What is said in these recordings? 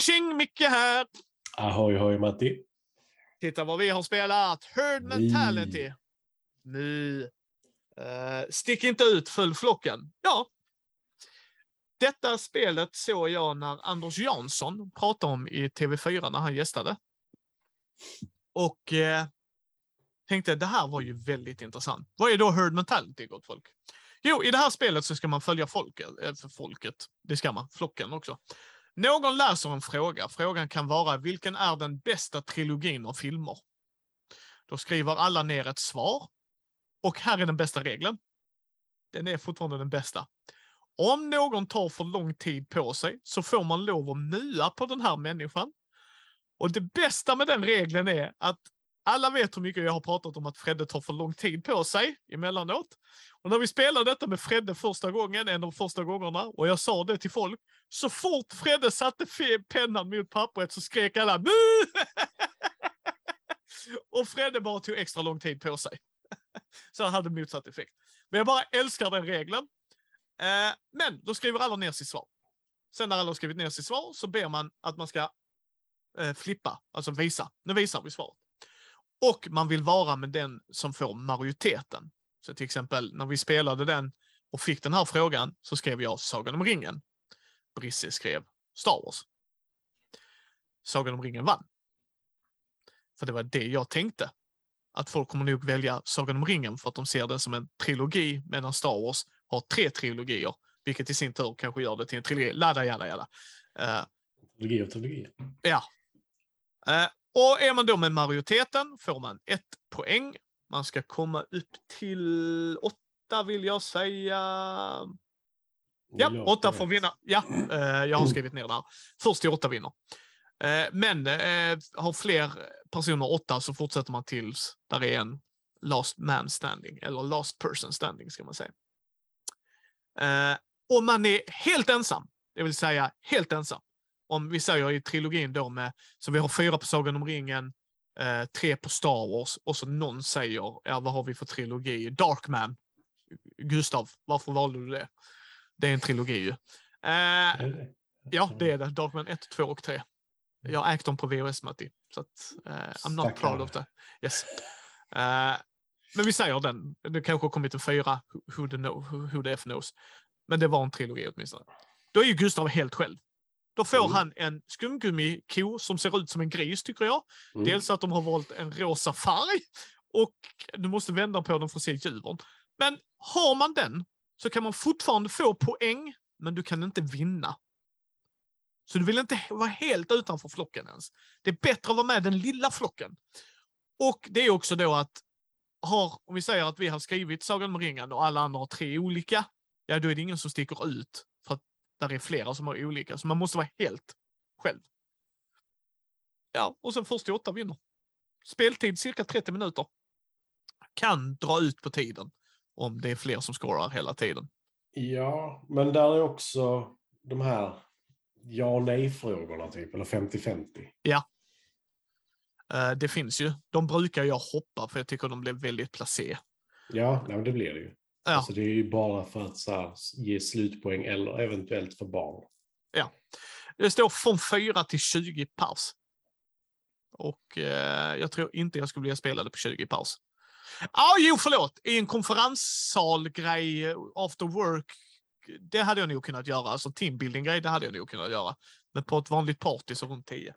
Tjing tjing, Micke här! Ahoy hoj Matti. Titta vad vi har spelat! Herd mentality. Nu. Uh, stick inte ut, följ flocken. Ja. Detta spelet såg jag när Anders Jansson pratade om i TV4 när han gästade. Och eh, tänkte det här var ju väldigt intressant. Vad är då herd mentality, gott folk? Jo, i det här spelet så ska man följa folket, eh, för folket. Det ska man, flocken också. Någon läser en fråga. Frågan kan vara vilken är den bästa trilogin av filmer? Då skriver alla ner ett svar. Och här är den bästa regeln. Den är fortfarande den bästa. Om någon tar för lång tid på sig så får man lov att mua på den här människan. Och det bästa med den regeln är att alla vet hur mycket jag har pratat om att Fredde tar för lång tid på sig emellanåt. Och när vi spelade detta med Fredde första gången, en av de första gångerna, och jag sa det till folk, så fort Fredde satte pennan mot pappret så skrek alla Bu! och Fredde bara tog extra lång tid på sig. så han hade motsatt effekt. Men jag bara älskar den regeln. Eh, men då skriver alla ner sitt svar. Sen när alla har skrivit ner sitt svar så ber man att man ska eh, flippa, alltså visa. Nu visar vi svaret. Och man vill vara med den som får majoriteten. Så till exempel när vi spelade den och fick den här frågan så skrev jag Sagan om ringen. Brisse skrev Star Wars. Sagan om ringen vann. För det var det jag tänkte. Att folk kommer nog välja Sagan om ringen för att de ser det som en trilogi medan Star Wars har tre trilogier. Vilket i sin tur kanske gör det till en trilogi. Ladda, jada, jada. Eh, Trilogi och trilogi. Ja. Eh, och är man då med majoriteten får man ett poäng. Man ska komma upp till åtta vill jag säga. Ja, åtta får vinna. Ja, eh, jag har skrivit ner det här. Först till åtta vinner. Eh, men eh, har fler personer åtta så fortsätter man tills där är en last man standing, eller last person standing ska man säga. Och man är helt ensam, det vill säga helt ensam. Om vi säger i trilogin då med, så vi har fyra på Sagan om ringen, eh, tre på Star Wars och så någon säger, ja vad har vi för trilogi? Darkman. Gustav, varför valde du det? Det är en trilogi ju. Eh? Ja, det är det. Darkman 1, 2 och 3. Jag har ägt dem på VHS, Matti. Så att, eh, I'm not proud of that. Yes. Eh, men vi säger den. Det kanske har kommit en fyra, who, the know, who the F knows. Men det var en trilogi åtminstone. Då är ju Gustav helt själv. Då får Mm. han en skumgummiko som ser ut som en gris, tycker jag. Mm. Dels att de har valt en rosa färg och du måste vända på den för att se djuren. Men har man den så kan man fortfarande få poäng, men du kan inte vinna. Så du vill inte vara helt utanför flocken ens. Det är bättre att vara med den lilla flocken. Och det är också då att har, om vi säger att vi har skrivit Sagan om ringen och alla andra har tre olika, ja då är det ingen som sticker ut där är flera som har olika. Så man måste vara helt själv. Ja, och sen först till åtta vinner. Speltid cirka 30 minuter. Kan dra ut på tiden om det är fler som scorar hela tiden. Ja, men där är också de här ja och nej-frågorna typ, eller 50-50. Eh, det finns ju. De brukar jag hoppa för jag tycker de blir väldigt placé. Ja, nej, det blir det ju. Ja. Alltså, det är ju bara för att här, ge slutpoäng eller eventuellt för barn. Det står från 4 till 20 pers. Och eh, jag tror inte jag skulle vilja spela det på 20 pers. Ah, jo, förlåt! I en konferenssalgrej, eh, after work, det hade jag nog kunnat göra. Alltså teambuilding-grej, det hade jag nog kunnat göra. Men på ett vanligt party så runt 10.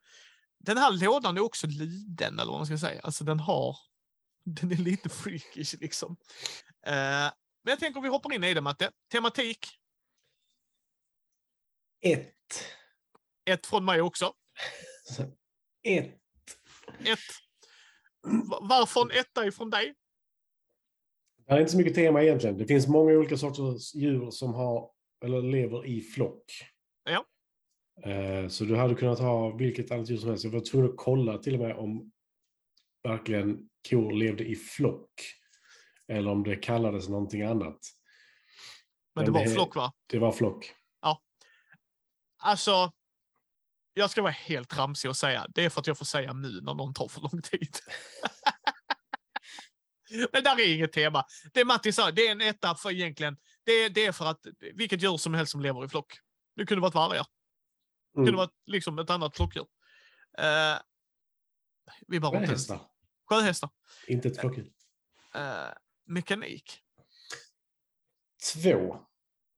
Den här lådan är också liden, eller vad man ska säga. Alltså den har... Den är lite freakish liksom. Eh, men jag tänker vi hoppar in i det, Matte. Tematik, Ett. ett från mig också. Ett. Ett. Va- Varför en etta ifrån dig? Det är inte så mycket tema egentligen. Det finns många olika sorters djur som har, eller lever i flock. Ja. Eh, Så du hade kunnat ha vilket annat djur som helst. Jag var tvungen att kolla till och med om verkligen kor levde i flock. Eller om det kallades någonting annat. Men det Men var det- flock, va? Det var flock. Alltså, jag ska vara helt tramsig och säga, det är för att jag får säga nu när någon tar för lång tid. Men där är inget tema. Det Matti sa, det är en etta för egentligen, det, det är för att vilket djur som helst som lever i flock. Det kunde varit vargar. Det kunde Mm. varit liksom ett annat flockdjur. Eh, vi inte ens... Sjöhästar. Sjöhästar. Inte ett flockdjur. Eh, mekanik. Två.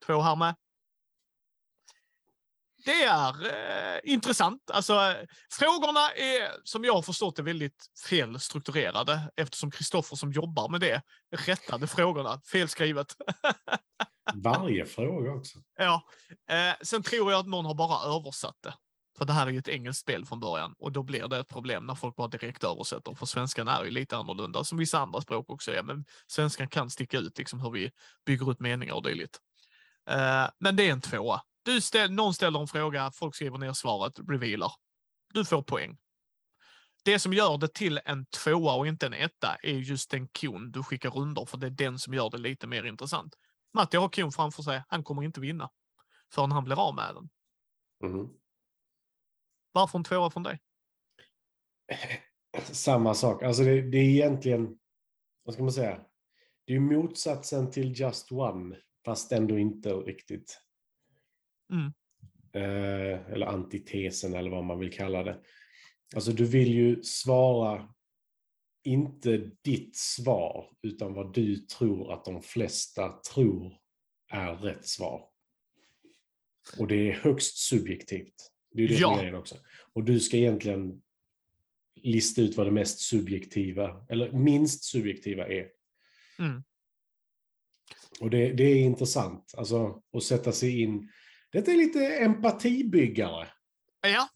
Två här med. Det är eh, intressant. Alltså, eh, frågorna är, som jag har förstått det, väldigt felstrukturerade eftersom Kristoffer som jobbar med det rättade frågorna. Felskrivet. Varje fråga också. ja. eh, sen tror jag att någon har bara översatt det. För det här är ju ett engelskt spel från början och då blir det ett problem när folk bara direkt översätter. För svenskan är ju lite annorlunda, som vissa andra språk också är. Men svenskan kan sticka ut liksom hur vi bygger ut meningar och dylikt. Uh, men det är en tvåa. Du ställ, någon ställer en fråga, folk skriver ner svaret, revealar. Du får poäng. Det som gör det till en tvåa och inte en etta är just den kon du skickar under, för det är den som gör det lite mer intressant. Matti har kon framför sig, han kommer inte vinna förrän han blir av med den. Mm. Varför en tvåa från dig? Samma sak. Alltså det, det är egentligen, vad ska man säga? Det är motsatsen till Just One, fast ändå inte riktigt. Mm. Eh, eller antitesen eller vad man vill kalla det. Alltså du vill ju svara inte ditt svar, utan vad du tror att de flesta tror är rätt svar. Och det är högst subjektivt. Det är det som Ja. är grejen också. Och du ska egentligen lista ut vad det mest subjektiva, eller minst subjektiva är. Mm. Och det, det är intressant, alltså att sätta sig in. Detta är lite empatibyggare. Ja,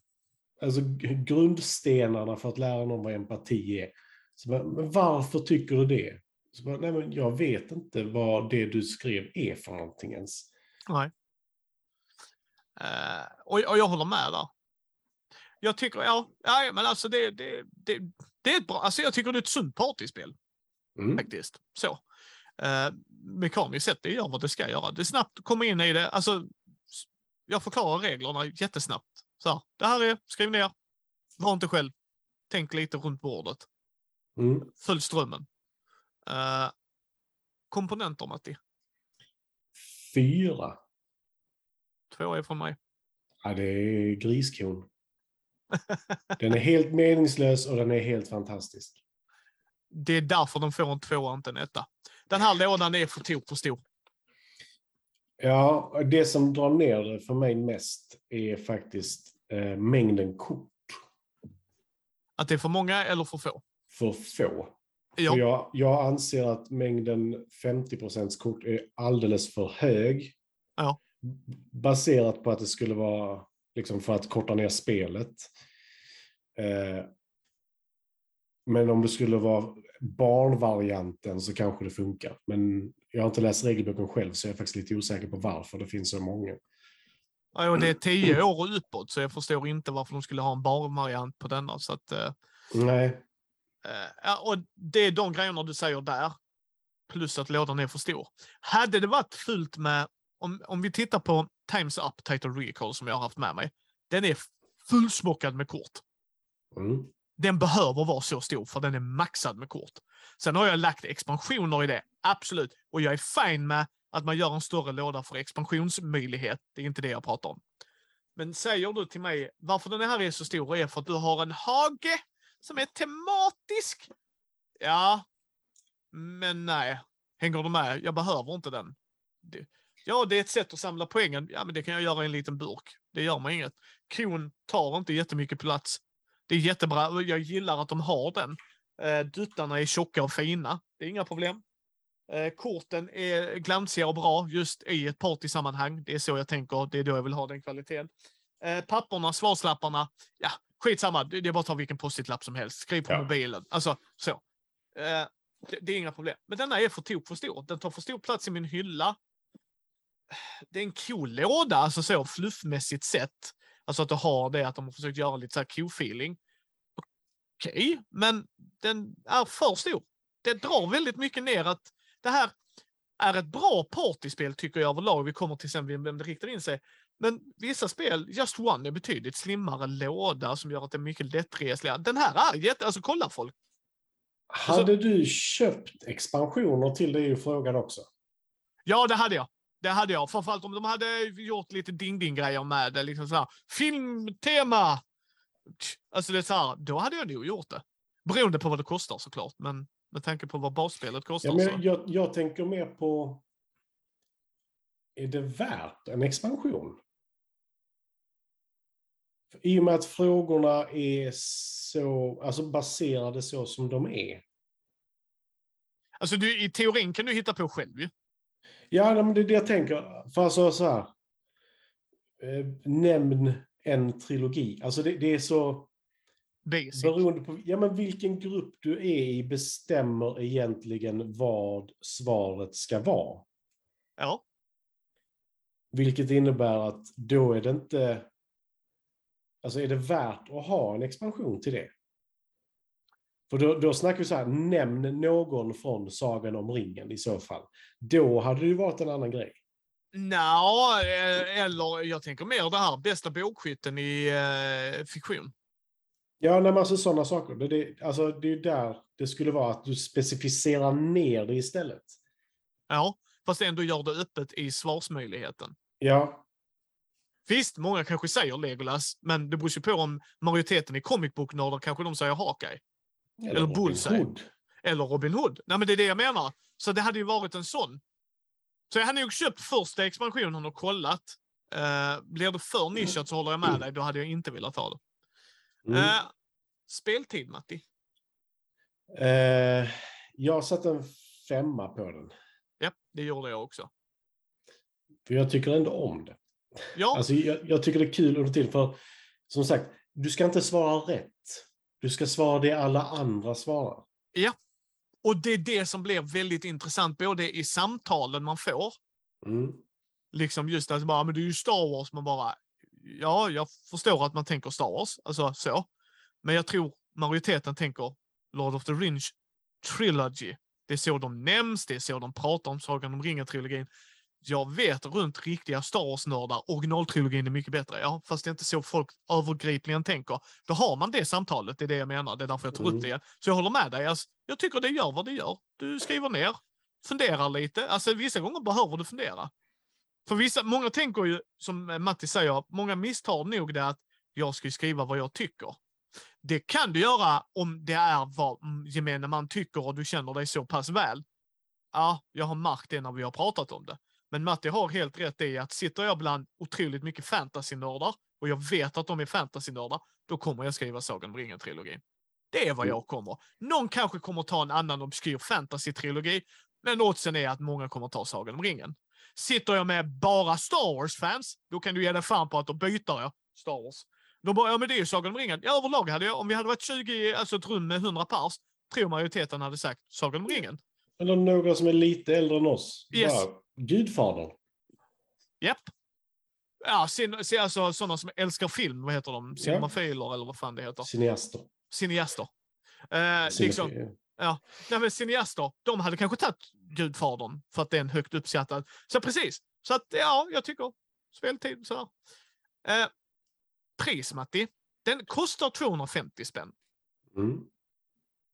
Alltså grundstenarna för att lära någon vad empati är. Så men varför tycker du det? Så bara, Nej, men jag vet inte vad det du skrev är för någonting ens. nej. Eh, och, och jag håller med där. Jag tycker, ja, ja men alltså det, det, det, det är ett bra, alltså jag tycker det är ett sunt partyspel. Mm. faktiskt. Så. Eh, mekaniskt sett, det gör vad det ska göra. Det är snabbt komma in i det. Alltså, jag förklarar reglerna jättesnabbt. Så här, det här är, skriv ner. Var inte själv. Tänk lite runt bordet. Mm. Följ strömmen. Eh, komponenter, Matti. Fyra. Två är från mig. Ja, det är griskon. Den är helt meningslös och den är helt fantastisk. Det är därför de får en tvåa, inte en etta. Den här lådan är för tok för stor. Ja, det som drar ner det för mig mest är faktiskt eh, mängden kort. Att det är för många eller för få. För få. Ja. För jag, jag anser att mängden 50 kort är alldeles för hög. Ja. Baserat på att det skulle vara liksom för att korta ner spelet. Eh, men om det skulle vara barnvarianten så kanske det funkar. Men jag har inte läst regelboken själv så jag är faktiskt lite osäker på varför det finns så många. Ja, och det är tio år och uppåt, så jag förstår inte varför de skulle ha en barnvariant på denna. Så att, eh, Nej, Eh, och det är de grejerna du säger där. Plus att lådan är för stor. Hade det varit fullt med, om, om vi tittar på Times Up Title Recall som jag har haft med mig. Den är fullsmockad med kort. mm. Den behöver vara så stor för den är maxad med kort. Sen har jag lagt expansioner i det, absolut. Och jag är fine med att man gör en större låda för expansionsmöjlighet. Det är inte det jag pratar om. Men säger du till mig varför den här är så stor är för att du har en hage som är tematisk. Ja, men nej. Hänger du med? Jag behöver inte den. Ja, det är ett sätt att samla poängen. Ja, men det kan jag göra i en liten burk. Det gör mig inget. Kon tar inte jättemycket plats. Det är jättebra. Jag gillar att de har den. Eh, duttarna är tjocka och fina. Det är inga problem. Eh, korten är glansiga och bra just i ett partysammanhang. Det är så jag tänker. Det är då jag vill ha den kvaliteten. Eh, papperna, svarslapparna. Ja, skitsamma. Det, det är bara att ta vilken post-it-lapp som helst. Skriv på Ja. mobilen. Alltså, så. Eh, det, det är inga problem. Men denna är för tok för stor. Den tar för stor plats i min hylla. Det är en cool låda, alltså så fluffmässigt sett. Alltså att du har det, att de har försökt göra lite så här co-feeling. Okej, men den är för stor. Det drar väldigt mycket ner att det här är ett bra partyspel tycker jag överlag. Vi kommer till sen vem det riktar in sig. Men vissa spel, Just One är betydligt slimmare låda som gör att det är mycket lättresligare. Den här är jätte... Alltså kolla folk. Hade du köpt expansioner till det är ju frågan också. Ja, det hade jag. Det hade jag. Framförallt om de hade gjort lite ding-ding-grejer med det. Liksom så här, filmtema! Alltså det är så här, då hade jag nog gjort det. Beroende på vad det kostar såklart, men med tanke på vad basspelet kostar. Ja, men jag, jag tänker mer på... Är det värt en expansion? För I och med att frågorna är så, alltså baserade så som de är. Alltså du, i teorin kan du hitta på själv ju. Ja, men det är det jag tänker. För alltså så här. Eh, nämn en trilogi. Alltså det, det är så... Basic. Beroende på ja, men vilken grupp du är i bestämmer egentligen vad svaret ska vara. Ja. Vilket innebär att då är det inte... Alltså är det värt att ha en expansion till det? För då, då snackar vi så här, nämn någon från Sagan om ringen i så fall. Då hade det ju varit en annan grej. Nå, eh, eller jag tänker mer det här, bästa bågskytten i eh, fiktion. Ja, nej, alltså sådana saker. Det, det, alltså, det är där det skulle vara att du specificerar ner det istället. Ja, fast ändå gör det öppet i svarsmöjligheten. Ja, Visst, många kanske säger Legolas, men det beror ju på om majoriteten i comic book-nördar kanske de säger Hawkeye. Eller Robin Bullseye. Hood. Eller Robin Hood. Nej, men det är det jag menar. Så det hade ju varit en sån. Så jag hade nog köpt första expansionen och kollat. Uh, blir det för nischat så håller jag med dig, då hade jag inte velat ha det. Mm. Eh, speltid, Matti? Eh, jag satte en femma på den. Ja, det gjorde jag också. För jag tycker ändå om det. Ja, Alltså, jag, jag tycker det är kul under tiden. För som sagt, du ska inte svara rätt. Du ska svara det alla andra svarar. och det är det som blir väldigt intressant, både i samtalen man får, Mm. liksom just att bara, men det är ju Star Wars, man bara, ja, jag förstår att man tänker Star Wars, alltså så. Men jag tror majoriteten tänker Lord of the Rings Trilogy. Det är så de nämns, det är så de pratar om Sagan om ringen-trilogin. Jag vet runt riktiga Star Wars-nördar, originaltrilogin är mycket bättre. Ja, fast det är inte så folk övergripligen tänker. Då har man det samtalet, det är det jag menar. Det är därför jag tar Mm. upp det igen. Så jag håller med dig. Alltså, jag tycker det gör vad det gör. Du skriver ner, funderar lite. Alltså vissa gånger behöver du fundera. För vissa, många tänker ju, som Matti säger, många misstar nog det att jag ska skriva vad jag tycker. Det kan du göra om det är vad mm, gemene man tycker och du känner dig så pass väl. Ja, jag har märkt det när vi har pratat om det. Men Matti har helt rätt i att sitter jag bland otroligt mycket fantasynördar och jag vet att de är fantasynördar, då kommer jag skriva Sagan om ringen-trilogin. Det är vad jag kommer. Någon kanske kommer ta en annan obskyr fantasy-trilogi, men oddsen är att många kommer ta Sagan om ringen. Sitter jag med bara Star Wars-fans, då kan du ge dig fan på att då byter jag Star Wars. Då bara, ja men det är ju Sagan om ringen. Ja, överlag hade jag, om vi hade varit 20, alltså ett rum med 100 pers, tror majoriteten hade sagt Sagan om ringen. Eller några som är lite äldre än oss. Yes. Bara, Gudfadern. Japp. Ja, sin, alltså sådana som älskar film, vad heter de? Cinemafiler eller vad fan det heter. Cineaster. Cineaster. Eh, liksom, Cinefi- nej, men cineaster, de hade kanske tagit Gudfadern för att det är en högt uppskattad. Så precis. Så att ja, jag tycker speltid sådär. Eh, pris, Matti. Den kostar 250 spänn. Mm.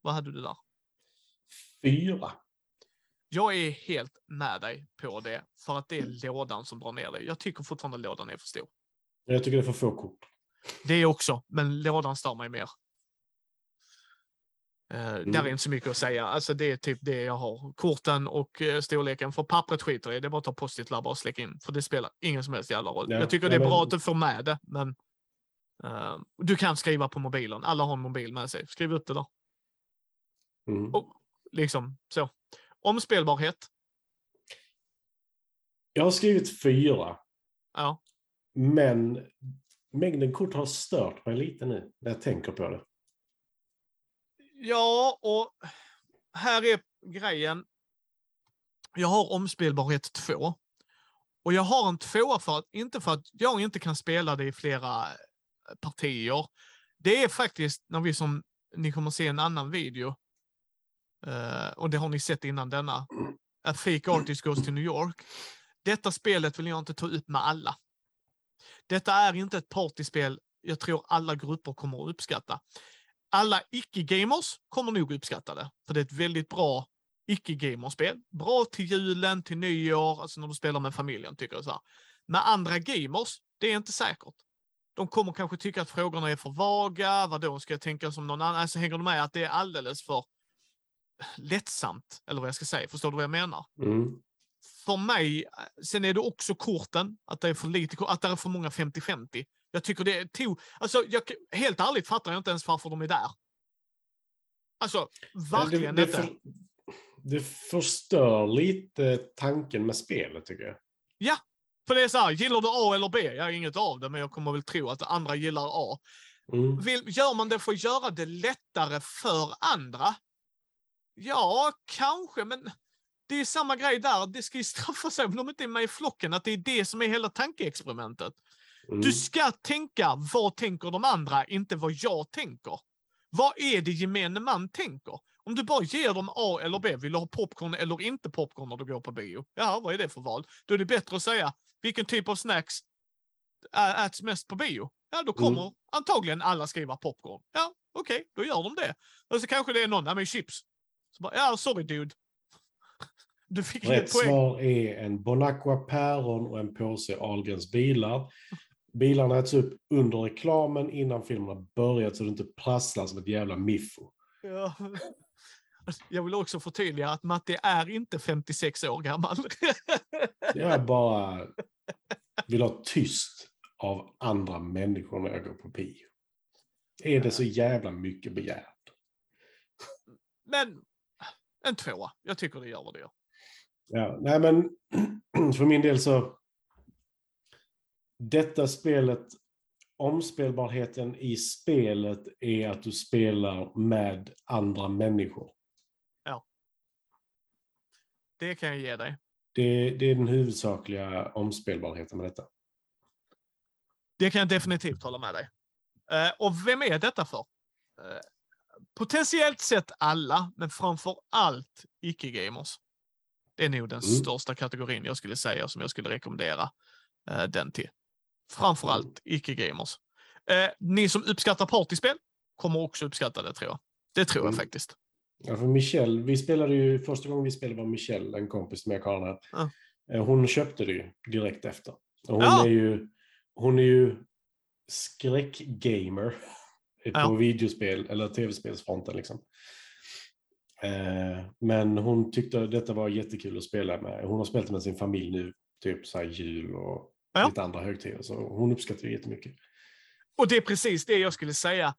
Vad hade du där? Fyra. Jag är helt med dig på det, för att det är lådan som drar ner dig. Jag tycker fortfarande lådan är för stor. Jag tycker det är för få kort. Det är också, men lådan stör mig mer. Uh, Där är inte så mycket att säga. Alltså det är typ det jag har. Korten och uh, storleken. För pappret skiter i. Det är bara att ta post-it-lappar och släcka in. För det spelar ingen som helst jävla roll. Ja, Jag tycker ja, det är men- bra att du får med det, men eh, du kan skriva på mobilen. Alla har en mobil med sig. Skriv upp det där. Mm. Och liksom så. Omspelbarhet. Jag har skrivit fyra, Ja. men mängden kort har stört mig lite nu när jag tänker på det. Ja, och här är grejen. Jag har omspelbarhet 2. Och jag har en tvåa för att, inte för att jag inte kan spela det i flera eh, partier. Det är faktiskt när vi som, ni kommer se en annan video, eh, och det har ni sett innan denna, A Fake Artist Goes to New York. Detta spelet vill jag inte ta upp med alla. Detta är inte ett partyspel jag tror alla grupper kommer att uppskatta alla icke-gamers kommer nog uppskatta det. För det är ett väldigt bra icke-gamerspel. Bra till julen, till nyår, alltså när du spelar med familjen, tycker jag så här. Med andra gamers, det är inte säkert. De kommer kanske tycka att frågorna är för vaga, vad då ska jag tänka som någon annan? Alltså hänger du med att det är alldeles för lättsamt, eller vad jag ska säga. Förstår du vad jag menar? Mm. För mig, sen är det också korten, att det är för lite, att det är för många 50-50. Jag tycker det är to... Alltså, jag, helt ärligt fattar jag inte ens varför de är där. Alltså, verkligen det, det, inte. för, det förstör lite tanken med spelet tycker jag. Ja, för det är så här, gillar du A eller B? Jag har inget av det, men jag kommer väl tro att andra gillar A. Mm. Vill, gör man det för att göra det lättare för andra? Ja, kanske, men det är samma grej där. Det ska ju straffa sig om de inte är med i flocken, att det är det som är hela tankeexperimentet. Mm. Du ska tänka, vad tänker de andra, inte vad jag tänker. Vad är det gemene man tänker? Om du bara ger dem A eller B, vill du ha popcorn eller inte popcorn när du går på bio? Ja, vad är det för val? Då är det bättre att säga, vilken typ av snacks äts mest på bio? Ja, då kommer antagligen alla skriva popcorn. Ja, okej, då gör de det. Och så kanske det är någon, ja men chips. Så bara, ja, sorry dude. Du fick inget Rätt poäng. svar är en Bonacqua päron och en påse Ahlgrens bilar. Bilarna äts upp under reklamen innan filmen har börjat så det inte prasslar som ett jävla miffo. Ja. Alltså, Jag vill också förtydliga att Matti är inte 56 år gammal. Jag bara vill ha tyst av andra människor när jag går på bio. Är det så jävla mycket begärt? Men en tvåa. Jag tycker det gör vad det gör. Ja, nej men för min del så. Detta spelet, omspelbarheten i spelet är att du spelar med andra människor. Det kan jag ge dig. Det, det är den huvudsakliga omspelbarheten med detta. Det kan jag definitivt hålla med dig. Eh, och vem är detta för? Potentiellt sett alla, men framför allt icke-gamers. Det är nog den Mm. största kategorin jag skulle säga som jag skulle rekommendera eh, den till. Framför Mm. allt icke-gamers. Eh, ni som uppskattar partyspel kommer också uppskatta det tror jag. Det tror jag Mm. faktiskt. Ja, för Michelle, vi spelade ju, första gången vi spelade var Michelle, en kompis med Karin här. Ja. Eh, Hon köpte det ju direkt efter. Och hon Ja. är ju, hon är ju skräckgamer på Ja. videospel eller tv-spelsfronten liksom. Eh, men hon tyckte detta var jättekul att spela med. Hon har spelat med sin familj nu, typ så jul och Ja. lite andra högtider. Så hon uppskattar det jättemycket. Och det är precis det jag skulle säga.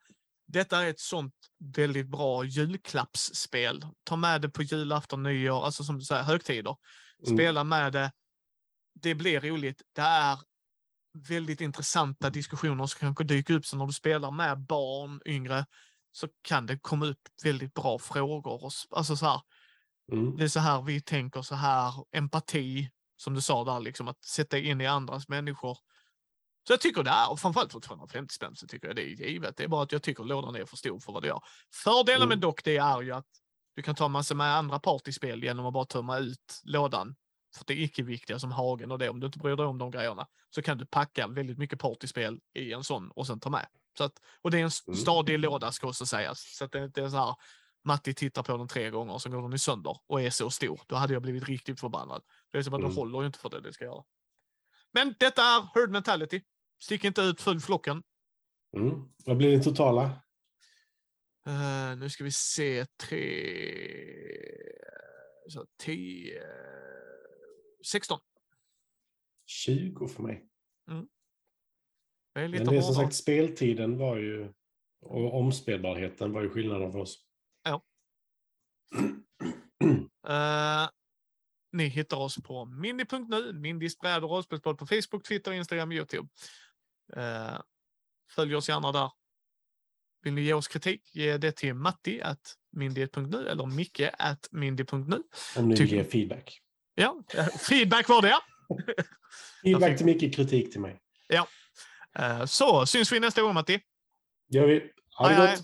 Detta är ett sånt väldigt bra julklappsspel. Ta med det på julafton, nyår, alltså som du säger, högtider. Mm. Spela med det. Det blir roligt. Det är väldigt intressanta diskussioner som kanske dyker upp. Så när du spelar med barn, yngre, så kan det komma upp väldigt bra frågor. Och, alltså så här, Mm. det är så här vi tänker, så här empati, som du sa där, liksom att sätta in i andras människor. Så jag tycker det är, och framförallt för 250 spänn så tycker jag det är givet. Det är bara att jag tycker lådan är för stor för vad det gör. Fördelen med Mm. dock det är ju att du kan ta massor med andra partyspel genom att bara tömma ut lådan. För det är icke-viktiga som Hagen och det, om du inte bryr dig om de grejerna, så kan du packa väldigt mycket partyspel i en sån och sen ta med. Så att, och det är en Mm. stadig låda ska också sägas. Så att det inte är så här, Matti tittar på den tre gånger och så går den i sönder och är så stor. Då hade jag blivit riktigt förbannad. Det är som att Mm. håller ju inte för det det ska göra. Men detta är herd mentality. Stick inte ut, följ flocken. Mm. Vad blir det totala? Eh, nu ska vi se. Tre... Så, tio... 16. 20 för mig. Det är lite Men det är som sagt, speltiden var ju, och omspelbarheten var ju skillnaden för oss. Eh, ni hittar oss på mindy.nu, Mindys bräd och rollspelspodd på Facebook, Twitter, Instagram, Youtube. Uh, följ oss gärna där. Vill ni ge oss kritik, ge det till Matti at mindy.nu eller Micke at mindy.nu. Om ni vill ge feedback. Ja, feedback var det. ja. Feedback till mycket kritik till mig. Eh, så syns vi nästa gång Matti. Gör vi. Ha det gott! hej.